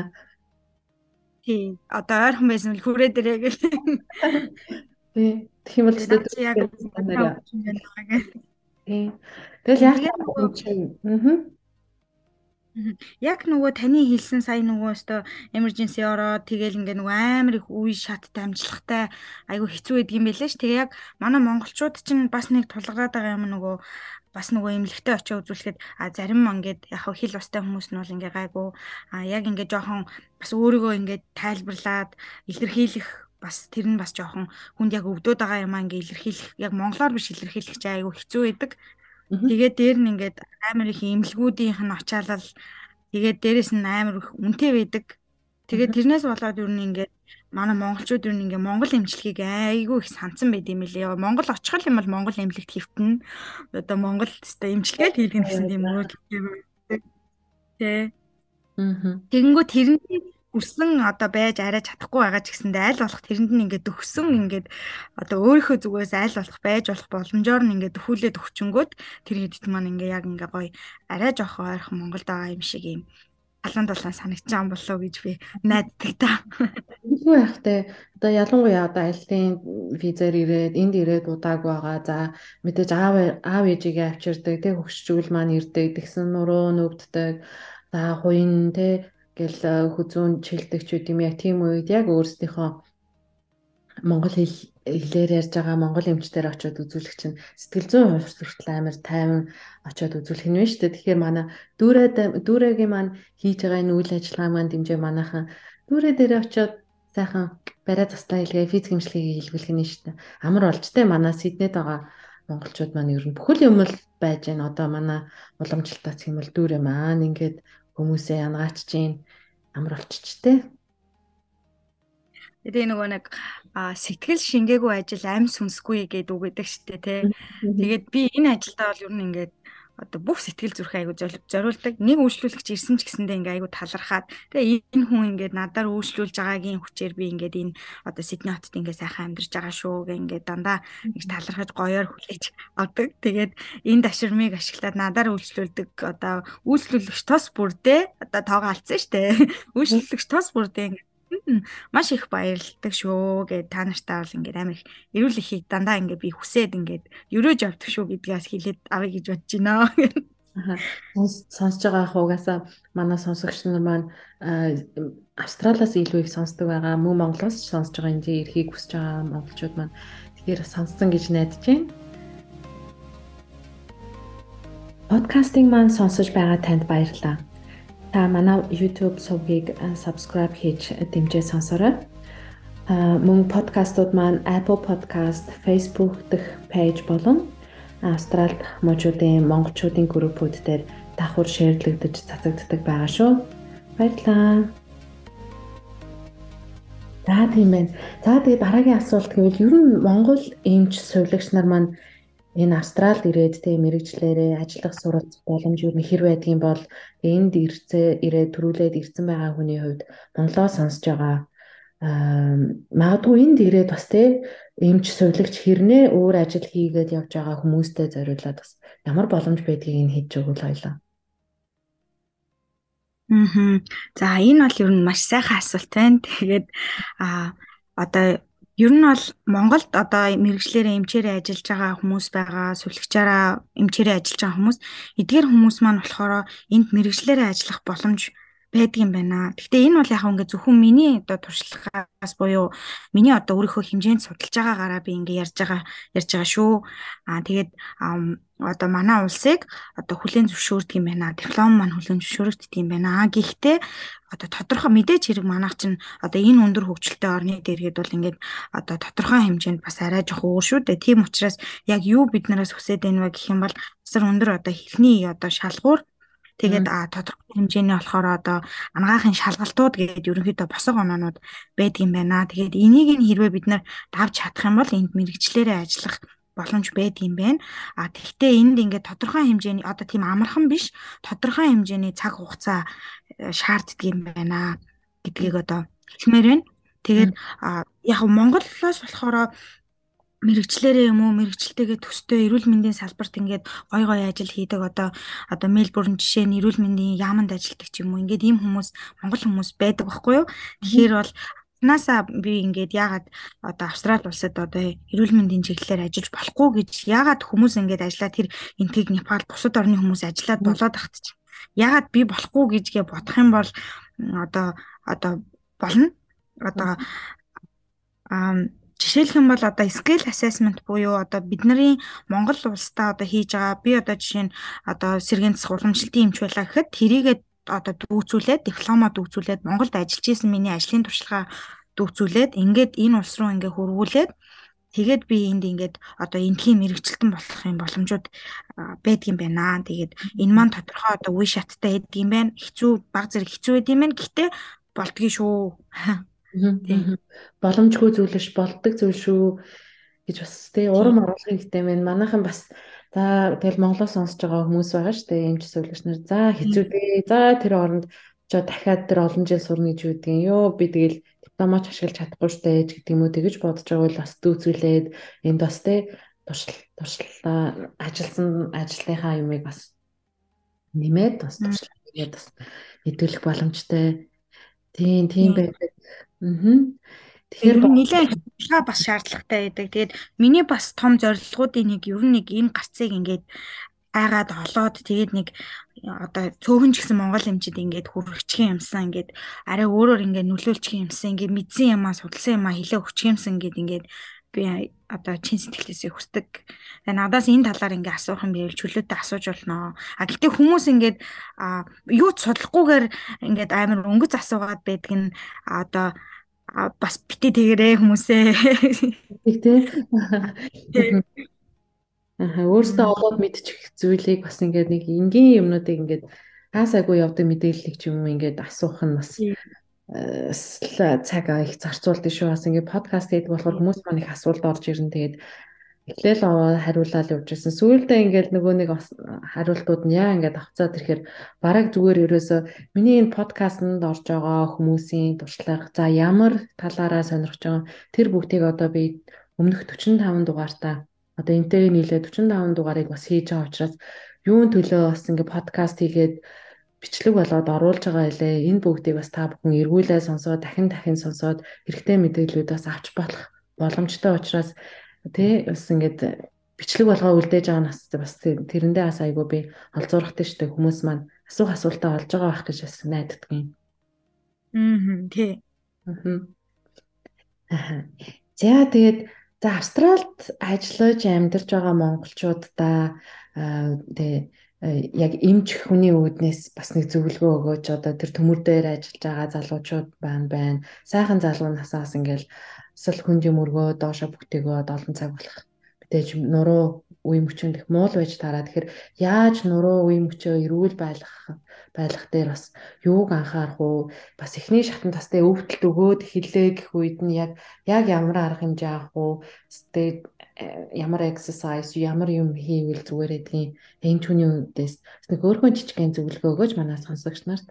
Тий. Одоо ойрхон байсан л хүрээ дээрээ гэл. Тий. Тэгэх юм бол ч яг Тий. Тэгэл яг Аа. Яг нөгөө таны хэлсэн сая нөгөө өстө emergency ороод тэгэл ингээ нөгөө амар их үе шаттай амжилттай айгу хэцүү байдаг юм байлээ ш. Тэгээ яг манай монголчууд чинь бас нэг тулгараад байгаа юм нөгөө бас нөгөө эмнэлэгтээ очиж үзүүлэхэд а зарим ингээд яг хэл устай хүмүүс нь бол ингээ гайгүй а яг ингээ жоохон бас өөрийгөө ингээ тайлбарлаад илэрхийлэх бас тэр нь бас жоохон хүнд яг өвдөд байгаа юм аа ингээ илэрхийлэх яг монголоор биш илэрхийлэх чинь айгүй хэцүү байдаг. Тэгээд дээр нь ингээд амар их эмнэлгүүдийнх нь очаалал тэгээд дээрэс нь амар их үнэтэй байдаг. Тэгээд тэрнээс болоод юу нэг ингээд манай монголчууд юу нэг Монгол эмчилгээг айгүй их сансан байд юм лээ. Монгол очих юм бол Монгол эмнэлэгт хэвтэн. Одоо Монгол тест эмчилгээд хийлгэн гэсэн тийм өөр юм. Тэ. Тэгэнгүүт тэрний өссөн одоо байж арай чадахгүй байгаа ч гэсэндээ аль болох тэрэнд нь ингээд өгсөн ингээд одоо өөрийнхөө зүгээс аль болох байж болох боломжоор нь ингээд өхүүлээд өгчөнгөд тэр хэдт маань ингээд яг ингээд гоё арай жоох ойрхон Монголд байгаа юм шиг юм алан дулаан санагдаж байгаа болов уу гэж би найддаг та. Яах те одоо ялангуяа одоо айлтын визээр ирээд энд ирээд удааг байгаа. За мэдээж аав аав ээжигээ авчирдаг те хөгшчүүл маань ирдэг тэгсэн нуруу нөвддөг. За хуин те гэл хүзүүн чилдэгчүүд юм яг тийм үед яг өөрсдийнхөө монгол хэл хэлээр ярьж байгаа монгол эмчтэр очиод үзүүлэх чинь сэтгэл зүйн хувьд хүртэл амар тайван очиод үзүүлэх нь шүү дээ. Тэгэхээр манай дүүрээ дүүрэгийн маань хийж байгаа энэ үйл ажиллагаа маань дэмжээ манайхан дүүрээ дээр очиод сайхан барай заслаа хэлгээ физик имчилгээг хэлбэлэх нь шүү дээ. Амар болж тээ манай Сиднейд байгаа монголчууд маань ер нь бүхэл юм л байж гэн одоо манай уламжлалтаас юм бол дүүрээ маань ингээд хүмүүсээ янгаачж гин амар болчих тээ. Тэгээ нөгөө нэг сэтгэл шингээгүй ажил амь сүнсгүй гэдэг үг гэдэг штэ тий. Тэгээд би энэ ажилдаа бол ер нь ингээд одоо бүх сэтгэл зүрх айгу зориулдаг. Нэг үйлчлүүлэгч ирсэн ч гэсэндээ ингээ айгу талархаад тэгээ энэ хүн ингээд надаар үйлчлүүлж байгаагийн хүчээр би ингээд энэ одоо Сидней хотод ингээ сайхан амьдарч байгаа шүү гэ ингээ дандаа нэг талархаж гоёор хүлээж авдаг. Тэгээд энэ даширмыг ашиглаад надаар үйлчлүүлдэг одоо үйлчлүүлэгч тос бүрдээ одоо тоогоо алдсан штэ. Үйлчлүүлэгч тос бүрдээ ингээ маш их баярлагдав шүү гэд та нартай бол ингээд амар их эрүүл ихийг дандаа ингээд би хүсээд ингээд өрөөж авдаг шүү гэдгээс хэлээд авъя гэж бодож байна. Сонсож байгаа ах угаасаа манай сонсогч нар маань Австралиас илүү их сонсдог байгаа. Мөн Монголоос ч сонсож байгаа энэ эрхийг хүсэж байгаа монголчууд маань тэгэхээр сонссон гэж найдаж байна. Подкастинг маань сонсож байгаа танд баярлалаа та манай YouTube сувгийг subscribe хийж дэмжээ сонсорой. А мөн подкастууд маань Apple Podcast, Facebook дэх пэйж болон Австрал дахь мужуудын монголчуудын группүүд дээр давхар шеэрлэгдэж цацагддаг байгаа шүү. Баярлалаа. За тийм байна. За тэгээ дараагийн асуулт гэвэл ер нь Монгол эмч сувилагч нар маань энэ Австралид ирээд тэ мэрэгчлэрээ ажиллах суралц боломж юу хэр байдгийн бол энд ирцээ ирээд төрүүлээд ирсэн байгаа хүний хувьд Монголоо сонсож байгаа магадгүй энд ирээд бас тэ эмч сувилагч хэрнээ өөр ажил хийгээд явж байгаа хүмүүстэй зориулаад бас ямар боломж байдгийг нь хийж өгвөл хоёлаа. Аа. За энэ бол ер нь маш сайхан асуулт байна. Тэгээд а одоо Ер нь бол Монголд одоо мэрэгчлэрээ эмчээрээ ажиллаж байгаа хүмүүс байгаа, сүлгчаараа эмчээрээ ажиллаж байгаа хүмүүс, эдгээр хүмүүс маань болохоор энд мэрэгчлэрээ ажиллах боломж байдгийн байна. Гэхдээ энэ бол яг ингээ зөвхөн миний одоо туршлагаас буюу миний одоо өөрийнхөө хэмжээнд судалж байгаагаараа би ингээ ярьж байгаа ярьж байгаа шүү. Аа тэгээд одоо манай улсыг одоо хүлээн зөвшөөрдөг юм байна. Диплом маань хүлээн зөвшөөрөгддөг юм байна. Гэхдээ одоо тодорхой мэдээч хэрэг манайх чинь одоо энэ өндөр хөгжилтэй орны дээргээд бол ингээд одоо тодорхой хэмжээнд бас арай жоох өөр шүү дээ. Тийм учраас яг юу бид нараас хүсэж байна вэ гэх юм бол асар өндөр одоо хэлний одоо шалгуур Тэгээд а тодорхой хэмжээний болохоор одоо ангаахын шалгалтууд гэдэг ерөнхийдөө босго оноонууд байдаг юм байна. Тэгээд энийг нь хэрвээ бид нар давж чадах юм бол энд мэрэгчлэрээ ажиллах боломж байдаг юм байна. А тэгвэл энд ингээд тодорхой хэмжээний одоо тийм амархан биш тодорхой хэмжээний цаг хугацаа э, шаарддаг юм байна гэдгийг одоо хэлмээр байна. Тэгээд яг Монголоос болохоор мэрэгчлэрээ юм уу мэрэгчлэлтэйгээ төстэй эрүүл мэндийн салбарт ингээд гой гой ажил хийдэг одоо одоо Мельбурн жишээ нь эрүүл мэндийн яаманд ажилладаг ч юм уу ингээд ийм хүмүүс монгол хүмүүс байдаг байхгүй юу тэгэхээр бол Наасаа би ингээд яагаад одоо Австрали улсад одоо эрүүл мэндийн чиглэлээр ажиллаж болохгүй гэж яагаад хүмүүс ингээд ажиллаад тэр энтгийг Непал бусад орны хүмүүс ажиллаад болоод тахт чинь яагаад би болохгүй гэжгээ бодох юм бол одоо одоо болно. Одоо аа Жишээлх юм бол одоо skill assessment буюу одоо бидний Монгол улстай одоо хийж байгаа би одоо жишээ нь одоо сэргийн засаг уламжлалтын эмч байлаа гэхэд тэрийгээ одоо дүүцүүлээд диплома дүүцүүлээд Монголд ажиллаж исэн миний ажлын туршлагаа дүүцүүлээд ингээд энэ улс руу ингээ хөрвүүлээд тэгээд би энд ингээд одоо энтхийн мэрэгчлэлтэн болох юм боломжууд байдгийн байна. Тэгээд энэ маань тодорхой одоо үе шаттай байдгийн байна. Хэцүү баг зэрэг хэцүү байдгийн байна. Гэхдээ болдгий шүү. Боломжгүй зүйл биш болдог зүйл шүү гэж бас тий урам оруулахын хэрэгтэй байна. Манайхан бас за тэгэл Монголоос сонсож байгаа хүмүүс байгаа шүү дээ. Эмч зөвлөгч нар за хэцүү дээ. За тэр оронд ч дахиад тэр олон жил сурна гэж үүдгийн. Йоо би тэгэл дипломоч ашиглаж чадахгүй шүү дээ гэдэг юм уу тэгэж бодож байгаа бол бас дүүцүүлээд энд бас тий туршил туршлаа ажилласан ажлынхаа юмыг бас нэмээд бас туршлаа тэгээд бас нэдүүлэх боломжтой. Тийм тийм байдаг. Аа. Тэгэхээр нэлээд судалгаа бас шаардлагатай байдаг. Тэгээд миний бас том зорилгоудын нэг ер нь нэг энэ гарцыг ингээд айгаад олоод тэгээд нэг одоо цөөхөн ч гэсэн монгол эмчид ингээд хүрхчихэн юмсан ингээд арай өөрөөр ингээд нөлөөлчих юмсан ингээд мэдсэн юмаа судалсан юмаа хэлээ өгчих юмсан ингээд ингээд би одоо чин сэтгэлээсээ хүсдэг. Тэгээ надаас энэ талаар ингээ асуух юм байвал чөлөөтэй асууж болно. А гэтээ хүмүүс ингээд юу ч судлахгүйгээр ингээд амар өнгөц асуугаад байдаг нь одоо бас бити тэгэрээ хүмүүсээ. Тэг тий. Аа өөрөөсөө олоод мэдчих зүйлийг бас ингээд нэг энгийн юмнуудыг ингээд хаасаагүй явдаг мэдээллийг ч юм уу ингээд асуух нь бас цаг их зарцуулдаг шүү. Бас ингээд подкаст хийдэг болохоор хүмүүс маань их асуулт орж ирэн тэгээд эхлээл хариулаад явж байсан. Сүүлдээ ингээд нөгөө нэг хариултууд нь яа ингээд авцаад ирэхээр бараг зүгээр ерөөсөө миний энэ подкастт орж байгаа хүмүүсийн туршлага за ямар талаараа сонирхож байгаа тэр бүгдийг одоо би өмнөх 45 дугаартаа одоо энтэйг нийлээ 45 дугаарыг бас хийж байгаа учраас юун төлөө бас ингээ подкаст хийгээд бичлэг болоод оруулж байгаа илээ энэ бүгдийг бас та бүхэн эргүүлээ сонсоод дахин дахин сонсоод хэрэгтэй мэдээллүүд бас авч болох боломжтой учраас тий бас ингээд бичлэг болгоо үлдээж байгаа нас бас тэрэндээ бас айгу би олзуурахтай штэ хүмүүс маань асуух асуултаа олж байгаа байх гэж бас найддаг юм. Аа тий. Аа. За тэгээд За Австралид ажиллаж амьдарч байгаа монголчуудаа тэгээ яг эмч хүний үүднээс бас нэг зөвлөгөө өгөөж одоо тэр төмөр дээр ажиллаж байгаа залуучууд байна байна. Сайхан залуу насаас ингээл эсвэл хүнжи мөргөө доошо бүтээгөөд олон цаг болох. Мэдээж нуруу үе мөчөнд их муул байж тараа. Тэгэхээр яаж нуруу үе мөчөө эрүүл байлгах байлгах дээр бас юуг анхаарах уу? Бас эхний шатанд бас тэ өвдөлт өгөөд хэлээ гэх үед нь яг яг ямар арга хэмжээ авах уу? Тэгээд э, ямар exercise ямар юм хийвэл зүгээр эдгийн энэ түүний үдээс нэг өөрхөн жижигхэн зөвлөгөө өгөөж манаас сонсогч нарт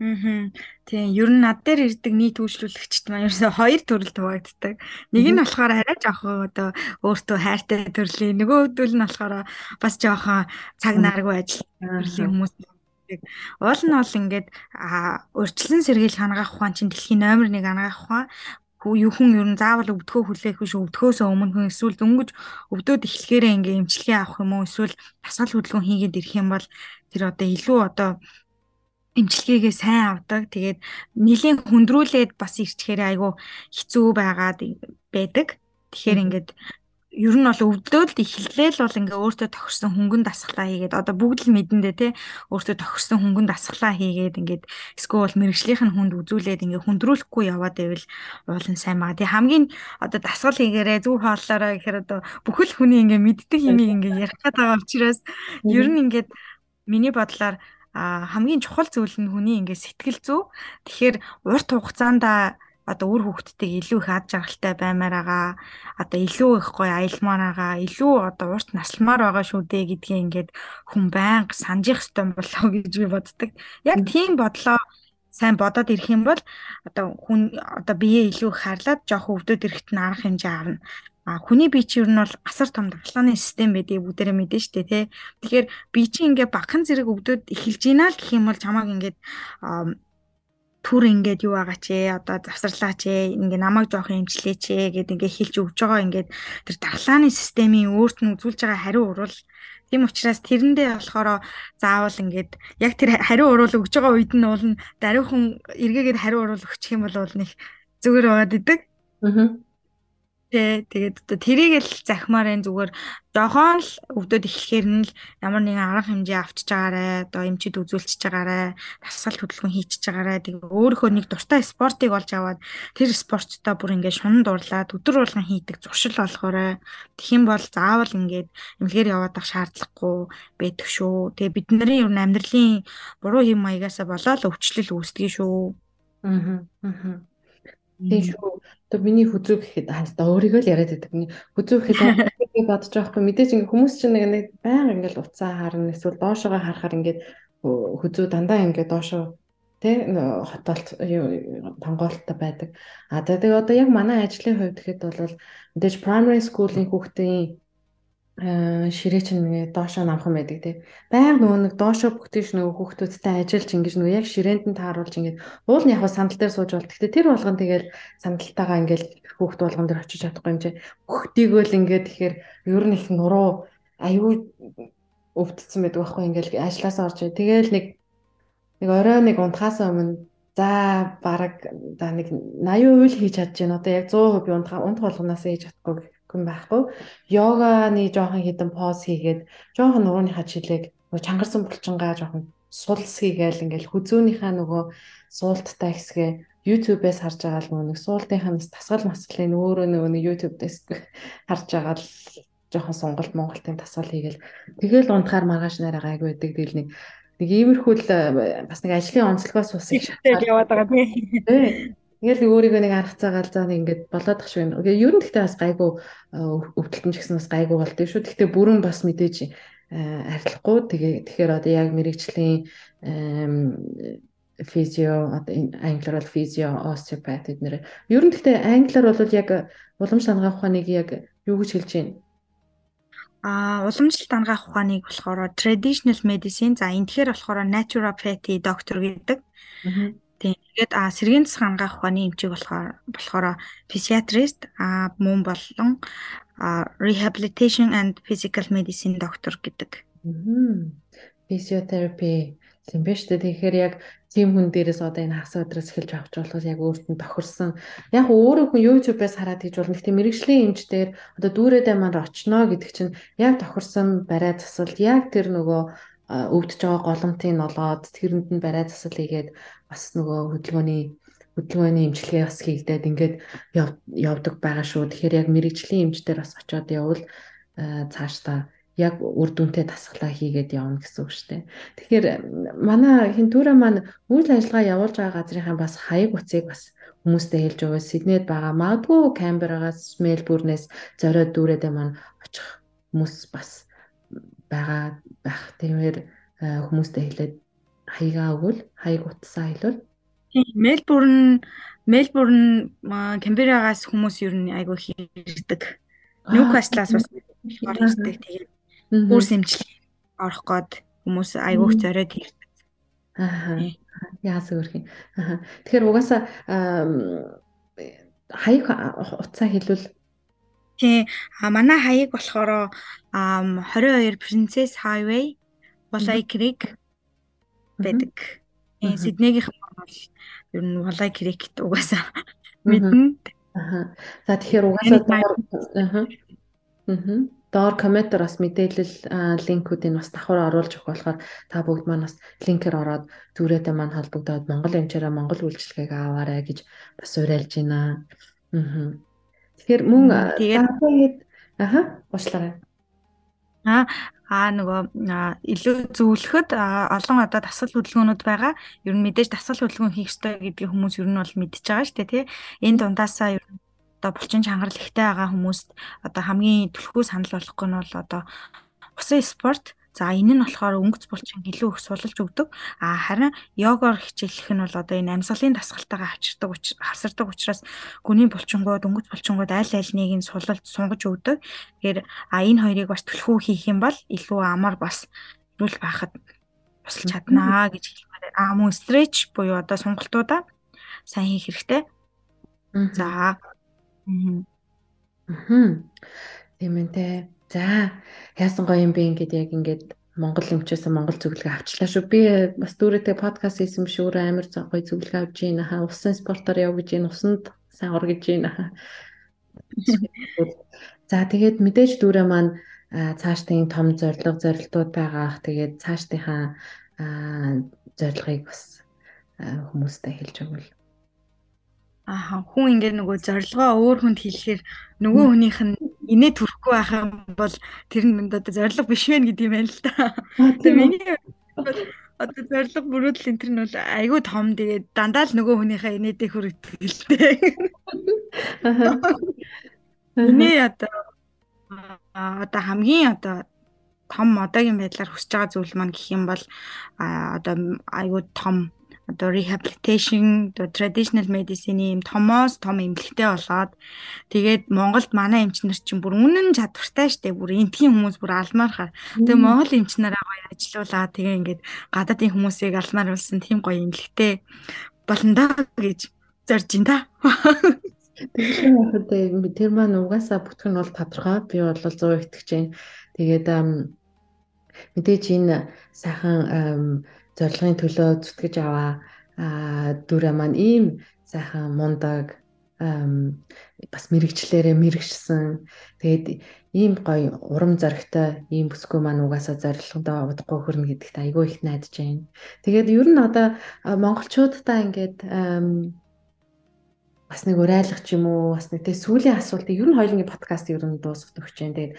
Аа. Тийм, ер нь над дээр ирдэг нийт үйлчлүүлэгчд маань ерөөсөй хоёр төрөл хуваагддаг. Нэг нь болохоор арай жоохон одоо өөртөө хайртай төрлийн, нөгөөдөл нь болохоор бас жоохон цаг нааргүй ажил төрлийн хүмүүс Уул нь бол ингээд урьдчилан сэргийлэх анагаах ухаан чинь дэлхийн номер 1 анагаах ухаан юу хүн ер нь заавал өвдгөө хүлээх биш өвдгөөсөө өмнө хүн эсвэл дөнгөж өвдөд эхлэхээрээ ингээ эмчилгээ авах юм уу эсвэл дасгал хөдөлгөөн хийгээд ирэх юм бол тэр одоо илүү одоо эмчилгээгээ сайн авдаг. Тэгээд нэлийн хүндрүүлээд бас ирчхээр айгүй хэцүү байгаад байдаг. Тэгэхээр ингээд ер нь бол өвдлөөл эхлээл бол ингээ өөртөө тохирсон хөнгөн дасглаа хийгээд одоо бүгд л мэдэндээ те өөртөө тохирсон хөнгөн дасглаа хийгээд ингээд эсвэл мэрэгжлийнх нь хүнд үзүүлээд ингээ хүндрүүлэхгүй яваад байвал уул нь сайн байгаа. Тэгээ хамгийн одоо дасгал хийгээрээ зүг хооллоороо гэхээр одоо бүхэл хүний ингээ мэддэг юмыг ингээ ярих гээд байгаа учраас ер нь ингээд миний бодлоор а хамгийн чухал зүйл нь хүний ингээд сэтгэл зүй. Тэгэхээр урт хугацаанд одоо үр хөвгтдийг илүү их ад жаргалтай баймаар байгаа. Одоо илүү их гоё аялмаар байгаа. Илүү одоо урт насламаар байгаа шүү дээ гэдгийг ингээд хүн байнга санджих ёстой болоо гэж би боддог. Яг тийм бодлоо сайн бодоод ирэх юм бол одоо хүн одоо биеэ илүү харлаад жоох өвдөд ирэхт нь арга хэмжээ авна. А хүний бие чинь ер нь бол асар том дархлааны систем байдгийг бүгдээрээ мэдэн штэ тий. Тэгэхээр бие чинь ингээ багхан зэрэг өвдөд эхэлж ийна л гэх юм бол чамааг ингээд түр ингээд юу байгаа ч ээ одоо завсарлаач ээ ингээ намайг жоох эмчлээч ээ гэд ингээ хэлж өгж байгаа ингээд тэр дархлааны системийн өөрт нь үзүүлж байгаа хариу урвал тийм учраас тэрэндээ болохоор заавал ингээд яг тэр хариу урвал өгж байгаа үед нь уул нь даруйхан эргээгээд хариу урвал өгчих юм бол нэг зүгээр байгаад идэг. Аа Тэ тэгээд одоо тэрийг л захимаар энэ зүгээр жохон л өвдөд эхлэхээр нь л ямар нэгэн арга хэмжээ авчиж байгаарэ одоо эмчид үзүүлчихэж байгаарэ дасгал хөдөлгөөн хийчихэж байгаарэ. Тэгээд өөрийнхөө нэг дуртай спортыг олж аваад тэр спорттой бүр ингээд шунан дурлаад өдөр болгон хийдэг зуршил болохоорой тэгэх юм бол заавал ингээд эмнэлгээр яваад ах шаардлагагүй байдаг шүү тэгээд бидний ер нь амьдралын буруу хэм маягаасаа болоод өвчлөл үүсдэг шүү аа аа Тийм шүү. Одоо миний хүзүү гэхэд хаста өөрийгөө л яриад байдаг. Хүзүү гэхэд бодож байгаа хгүй мэдээж ингээ хүмүүс чинь нэг нэг байнга ингээл уцаа харна эсвэл доошоо харахаар ингээд хүзүү дандаа ингээ доошоо тэ хотолт тонгоолттой байдаг. А тэгээ одоо яг манай ажлын хувьд гэхэд бол мэдээж primary school-ийн хүүхдийн ширээ чинь нэгэ доошоо намхан байдаг тий. Баян нөгөө нэг доошоо бүгдийш нөгөө хүүхдүүдтэй ажиллаж ингэж нөгөө яг ширээнд нь тааруулж ингэж уул нь яг сандал дээр сууж бол гэхдээ тэр болгон тэгэл сандалтайгаа ингээл хүүхд болгон дээр очиж чадахгүй юм чи. Хүүхдийгөө л ингээд тэгэхээр ер нь их нуруу аюу өвдсөн байдаг байхгүй ингээл ажилласаа орж. Тэгээл нэг нэг орой нэг унтахаас өмнө за бараг за нэг 80% хийж чадж байна. Одоо яг 100% би унтах унтах болгоноос хийж чадахгүй гэн байхгүй. Йоганы жоохон хідэн поз хийгээд жоохон нурууныхаа жилийг нөгөө чангарсан булчингаа жоохон суулсхийгээл ингээл хүзөөнийхаа нөгөө суулттай хэсгээ YouTube-ээс харж байгаа л нэг суултынхаа тасгал масгалын өөрөө нөгөө нэг YouTube-дээс харж байгаа л жоохон сонголт Монголтын тасгал хийгээл. Тэгэл унтахаар маргааш нараа гайг байдаг. Тэгэл нэг нэг иймэрхүү л бас нэг ажлын онцлогоос бас шатаад яваад байгаа тий. Тэгэл өөрийгөө нэг арга цагаал заа ингээд болоод ах шиг. Ер нь гэхдээ бас гайгүй өвдөлтөн ч гэсэн бас гайгүй болдөө шүү. Гэхдээ бүрэн бас мэдээж арилахгүй. Тэгээ тэгэхээр одоо яг мэрэгчлийн физио одоо англиар бол физио остеопат эднэр ер нь гэхдээ англиар бол яг уламж дангаах ухааныг яг юу гэж хэлж байна А уламжлалт дангаах ухааныг болохоор traditional medicine за энэ тэгэхээр болохоор naturopathy доктор гэдэг. Тийм. Тэгээд а сэргийн засаг ангаах ухааны эмчийг болохоор болохоор physiatrist а мөн болон rehabilitation and physical medicine доктор гэдэг. Physiotherapy тийм биш үү? Тэгэхээр яг тийм хүн дээрээс одоо энэ өдрөөс эхэлж авч болохоос яг өөрт нь тохирсон. Яг өөрөө хүн YouTube-ээс хараад хийж болно. Гэхдээ мэрэгжлийн эмч дээр одоо дүүрээдээ маань очно гэдэг чинь яг тохирсон барай засал яг тэр нөгөө өвдөж байгаа голомтын нолоод тэрэнд нь барай засал хийгээд бас нөгөө хөдөлгөөний хөдөлгөөний имчилгээ бас хийгдээд ингээд явдаг байгаа шүү. Тэгэхээр яг мэрэгжлийн эмчдэр бас очиод явбал цаашдаа яг үр дүнтэй дасгалаа хийгээд явна гэсэн үг шүү дээ. Тэгэхээр манай хин түрэ маань үйл ажиллагаа явуулж байгаа газрынхаа бас хаяг утсыг бас хүмүүстэй хэлж өгөө. Сиднейд байгаа магадгүй Камберагаас, Мельбурнээс зориод дүүрээдээ маань очих хүмүүс бас байгаа байх. Тиймээр хүмүүстэй хэлээд хаягаа өгвөл, хаяг утсаа хэлвэл Мельбурн Мельбурн Камберагаас хүмүүс ер нь айгүй хийрдэг. Ньюкаслаас бас ордог. Тэгээд Курс эмчилгээ орох гээд хүмүүс айгүйх зориод хийрдэг. Аа. Яас өөрх юм. Аа. Тэгэхээр угаасаа хаяг утсаа хэлвэл тий а манай хаяг болохоор 22 Princess Highway Walai Creek байдаг. Э Сиднейгийнх бол ер нь Walai Creek угаасаа мэднэ. Аа. За тэгэхээр угаасаа аа. Аа доор комментор бас мэдээлэл линкүүдийг бас давхар оруулж өгөх болохоор та бүгд маань бас линкээр ороод зүрээтэй маань холбогдоод Монгол эмчээрээ Монгол үйлчлэгийг аваарай гэж бас уриалж байна. Аа. Тэгэхээр мөн тэгээд аха уучлаарай. Аа аа нөгөө илүү зөвлөхөд олон одоо дасгал хөдөлгөөнүүд байгаа. Ер нь мэдээж дасгал хөдөлгөөн хийх ёстой гэдгийг хүмүүс ер нь бол мэдчихэж байгаа шүү дээ тий. Энэ дундаасаа ер нь одоо булчин чангарал ихтэй байгаа хүмүүст одоо хамгийн түлхүү санал болгох нь бол одоо усан спорт За энэ нь болохоор өнгөц булчин илүү их сулж өгдөг. А харин йогоор хичээлэх нь бол одоо энэ амьсгалын дасгалтайгаа авчирдаг хасардаг учраас гүний булчингууд, өнгөц булчингууд аль аль нэг нь сулалт сунгаж өгдөг. Тэгэхээр а энэ хоёрыг бас түлхүү хийх юм бол илүү амар бас ирүүл байхад тусалж чаднаа гэж хэлмээр. А мөн стреч буюу одоо сунгалтуудаа сайн хийх хэрэгтэй. За Аа. Тийм ээ. За яасан гоё юм бэ ингээд яг ингээд Монгол эмчээс Монгол зөвлөгөө авчлаа шүү. Би бас дүүрэтэ подкаст хийсэн биш өөрөө амар гоё зөвлөгөө авч ийн хаа. Усан спортоор яв гэж ийн усанд сайн ор гэж ийн хаа. За тэгээд мэдээж дүүрээ маань цаашдын том зорилго зорилтууд байгаах. Тэгээд цаашдынхаа зорилгыг бас хүмүүстэй хэлж өгвөл Аа хүн ингээд нөгөө зорилгоо өөр хүнд хэлэхээр нөгөө хүнийх нь инээ төрөхгүй байх юм бол тэр нь одоо зорилго биш вэ гэдэг юм байна л да. Тэгээ миний одоо зорилго бүрүүдэл энэ төр нь бол айгүй том тэгээд дандаа л нөгөө хүнийхээ инээдээ хүрэтгэлтэй. Миний одоо одоо хамгийн одоо том одоогийн байдлаар хүсэж байгаа зүйл маань гэх юм бол одоо айгүй том одоо rehabilitation одоо traditional medicine юм томоос том эмнэлэгтэй болоод тэгээд Монголд манай эмч нар чинь бүр үнэн чадвартай штэ бүр энтгийн хүмүүс бүр алмаар хаа. Тэгээ Монгол эмч нараа гоё ажилуулаа тэгээ ингээд гадаадын хүмүүсийг алмаар болсон тийм гоё эмнэлэгтэй болно да гэж зорж ин та. Тэгэхээр яхад тэр маань угаасаа бүтэх нь бол тодорхой. Би бол 100 итгэж байна. Тэгээд Мэдээж энэ сайхан зорилгын төлөө зүтгэж аваа дүрэ маань ийм сайхан мундаг бас мэрэгчлэрээ мэрэгшсэн. Тэгээд ийм гоё урам зоригтой ийм бүсгүй маань угаасаа зорилгодоо удахгүй хөрнө гэдэгт айгүй их найдаж байна. Тэгээд ер нь одоо монголчуудаа ингээд бас нэг урайлах ч юм уу бас нэг тэг сүүлийн асуултыг ер нь хоёулынгийн подкаст ер нь дуусгах өгч जैन. Тэгээд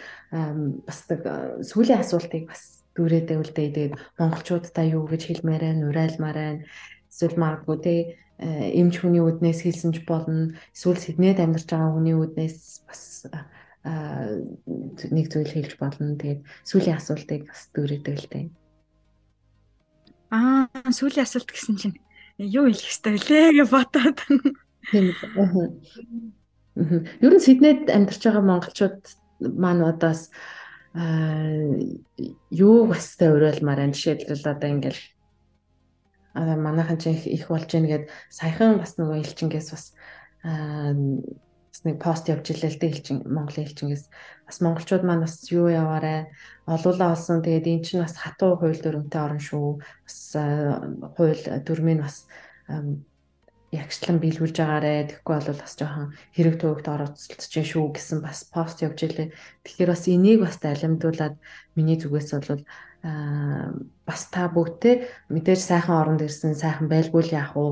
бас нэг сүүлийн асуултыг бас дүүрээдээ үлдээ. Тэгээд монголчуудаа юу гэж хэлмээр байна, урайлмаар байна. Эсвэл магадгүй тэг эмч хүний үднээс хэлсэн ч болно. Эсвэл сэднээд амьдарч байгаа хүний үднээс бас нэг зүйл хэлж болно. Тэгээд сүүлийн асуултыг бас дүүрээдээ үлдээ. Аа, сүүлийн асуулт гэсэн чинь юу хэлэх ёстой вэ гэж бодоод. Тийм үү. Ер нь Сиднейд амьдарч байгаа монголчууд маань одоос аа юу бастай уриалмаар энэ жишээлбэл одоо ингээл аа манайхан ч их болж гин гэд саяхан бас нөгөө элчингээс бас аа бас нэг пост явж илээ л дээ элчин Монголын элчингээс бас монголчууд маань бас юу яваарэ? Олуулаа олсон. Тэгээд эн чинь бас хатуу хууль дүрмтэй орн шүү. Бас хууль дүрмийн бас ягшлан биелүүлж байгаарэ. Тэгэхгүй бол бас жоохон хэрэг төвөгт оролцолцож шүү гэсэн бас пост явж илээ. Тэгэхээр бас энийг бас алимдуулаад миний зүгээс бол аа бас та бүгдээ мэдээж сайхан оронд ирсэн сайхан байлгүй л яах уу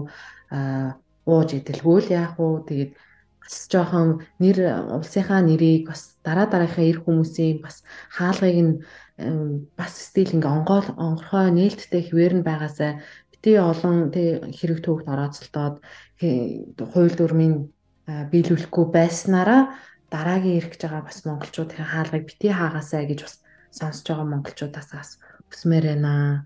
аа ууж идэлгүй л яах уу тэгээд бас жоохон нэр улсынхаа нэрийг бас дараа дараагийн эр хүмүүсийн бас хаалгыг нь бас стил ингээ онгоол онгорхой нээлттэй хിവэр нь байгаасаа бити олон тэг хэрэг төвөгт орооцолдоод хууль дүрмийн биелүүлэхгүй байснараа дараагийн ирэх гэж байгаа бас монголчуудын хаалгыг бити хаагаасаа гэж бас сонсож байгаа монголчуудаас бас өсмөр байна.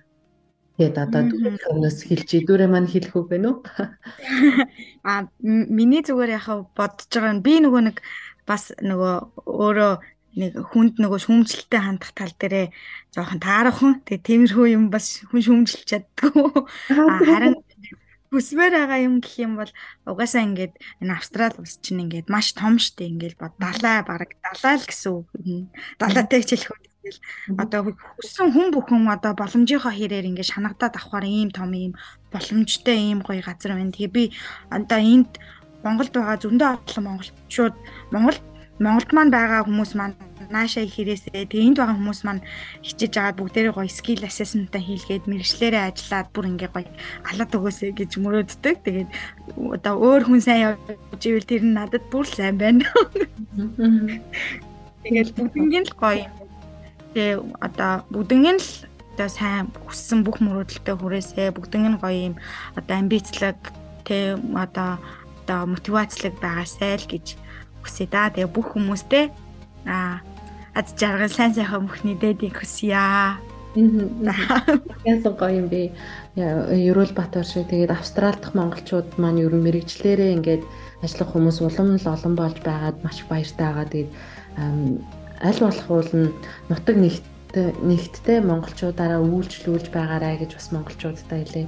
Тэгээд одоо хүмүүс хэлж идүүрээ маань хэлэх үг байна уу? А миний зүгээр яхаа бодож байгаа нь би нөгөө нэг бас нөгөө өөрөө нэг хүнд нөгөө шүүмжлэлтэй хандах тал дээрээ жоохон таарахын тэгээ тиймэрхүү юм бас хүн шүүмжилж чаддгүй харин хүсмээр байгаа юм гэх юм бол угаасаа ингээд энэ австрал улс чинь ингээд маш том штэ ингээд бод далай баг далай л гэсэн үг. Далайтай хичээлэх үү тэгэл одоо хүссэн хүн бүхэн одоо боломжийнхоо хэрээр ингээд шанагдаад авахаар ийм том ийм боломжтой ийм гоё газар байна. Тэгээ би одоо энд Монголд байгаа зөндөө олон монголчууд Монгол Монголд маань байгаа хүмүүс маань наашаа их хэрэгсээ тэгээ энд байгаа хүмүүс маань хичээж аваад бүгдээрээ гоё skill assessment-а хийлгээд мэрэгчлэрээ ажиллаад бүр ингээ гоё алаад өгөөсэй гэж мөрөөддөг. Тэгээд одоо өөр хүн сайн явж ивэл тэр нь надад бүр сайн байна. Тэгээд бүгднгийн л гоё. Тэгээ одоо бүгднгийн л одоо сайн хүссэн бүх мөрөөдөлтөд хүрээсэй. Бүгднгийн гоё юм одоо амбицлаг тэ одоо одоо мотивацлаг байгаасай л гэж хүсье да. Тэгээ бүх хүмүүстээ аа ад жаргал сайн сайхан бүхний дэдийг хүсье. Яасан гоё юм бэ? Ерөөл Батбар шиг тэгээд Австрал дахь монголчууд маань ер нь мэрэгчлэрээ ингээд ажиллах хүмүүс улам л олон болж байгаад маш баяртай байгаа. Тэгээд аль болох уул нь нутаг нэгт нэгттэй монголчуудаараа үйлчлүүлж байгаарай гэж бас монголчуудтай хэлээ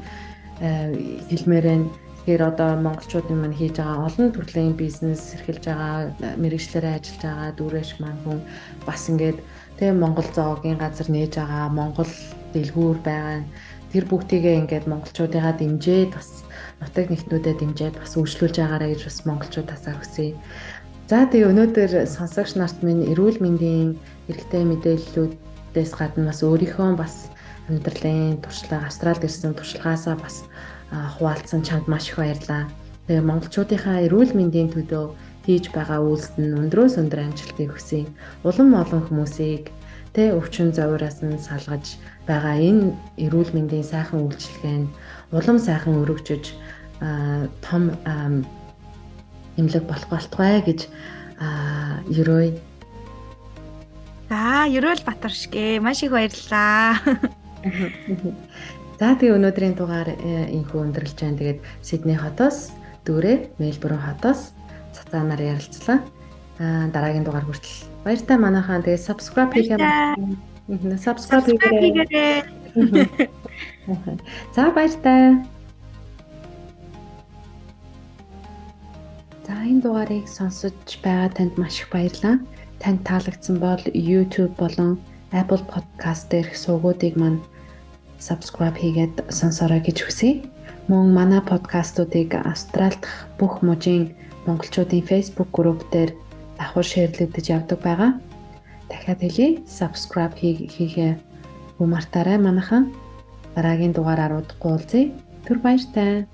хэлмээр байна. Тэгэхээр одоо монголчуудын маань хийж байгаа олон төрлийн бизнес эрхэлж байгаа мэрэгчлэрээ ажиллаж байгаа дүүрэш маань хүн бас ингээд тийм Монгол зоогийн газар нээж байгаа Монгол дэлгүүр байгаа тэр бүгдийгээ ингээд монголчуудыгаа дэмжиж бас нутаг нэгтнүүдэд дэмжиж бас үйлчлүүлж байгаарэ гэж бас монголчуудаасаа хүсье. За тэгээ өнөөдөр сонсогч нарт минь эрүүл мэндийн эрэгтэй мэдээллүүдээс гадна бас өөрийнхөө бас амьдралын туршлага австралид ирсэн туршлагаасаа бас хуваалцсан чамд маш их баярлалаа. Тэгээ монголчуудынхаа эрүүл мэндийн төлөө хийж байгаа үйлсд нь өндрөөс өндөр амжилтыг хүсье. Улам олон хүмүүсийг тэ өвчин зовираас нь салгаж байгаа энэ эрүүл мэндийн сайхан үйлчилгээнд улам сайхан өргөжөж том эмнэлэг болох болтугай гэж ерөөй. За, ерөөл Батаршгэ маш их баярлалаа. За тэгээ өнөөдрийн дугаар э, инхүү өндөрлж байна. Тэгээд Сидней хотоос дүүрээ Мельбурн хотоос цацаанаар ярилцлаа. Аа дараагийн дугаар хүртэл баяртай манайхаа тэгээ subscribe хийгээ. Subscribe хийгээрэй. За баяртай. За энэ дугаарыг сонсож байгаа танд маш их баярлалаа. Танд таалагдсан бол YouTube болон Apple Podcast дээрх суугуудыг маань subscribe хийгээд сонсорой гэж хүсье. Мөн манай подкастуудыг Австрал дахь бүх мужийн монголчуудын Facebook групп дээр давхар шеэрлэгдэж явдаг байгаа. Дахиад хэлье. Subscribe хийхээ мартаарай манайхан. Дараагийн дугаараар удахгүй уулзъя. Түр баяртай.